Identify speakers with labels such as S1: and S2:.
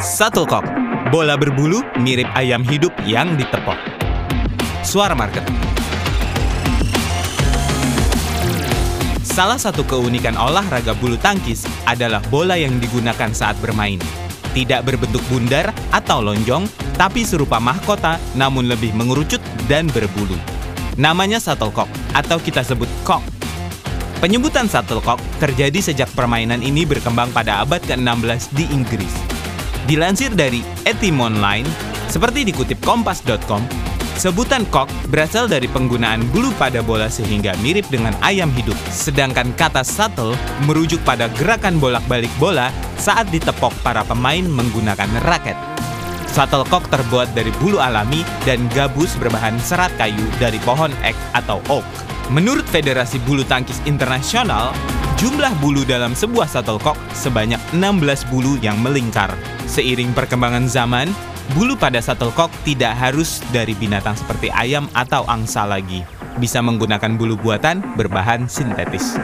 S1: Shuttlecock, bola berbulu mirip ayam hidup yang ditepok. Suara market. Salah satu keunikan olahraga bulu tangkis adalah bola yang digunakan saat bermain. Tidak berbentuk bundar atau lonjong, tapi serupa mahkota namun lebih mengerucut dan berbulu. Namanya shuttlecock atau kita sebut cock. Penyebutan shuttlecock terjadi sejak permainan ini berkembang pada abad ke-16 di Inggris. Dilansir dari Etymonline, seperti dikutip kompas.com, sebutan cock berasal dari penggunaan bulu pada bola sehingga mirip dengan ayam hidup. Sedangkan kata shuttle merujuk pada gerakan bolak-balik bola saat ditepok para pemain menggunakan raket. Shuttlecock terbuat dari bulu alami dan gabus berbahan serat kayu dari pohon ek atau oak. Menurut Federasi Bulu Tangkis Internasional, jumlah bulu dalam sebuah shuttlecock sebanyak 16 bulu yang melingkar. Seiring perkembangan zaman, bulu pada shuttlecock tidak harus dari binatang seperti ayam atau angsa lagi. Bisa menggunakan bulu buatan berbahan sintetis.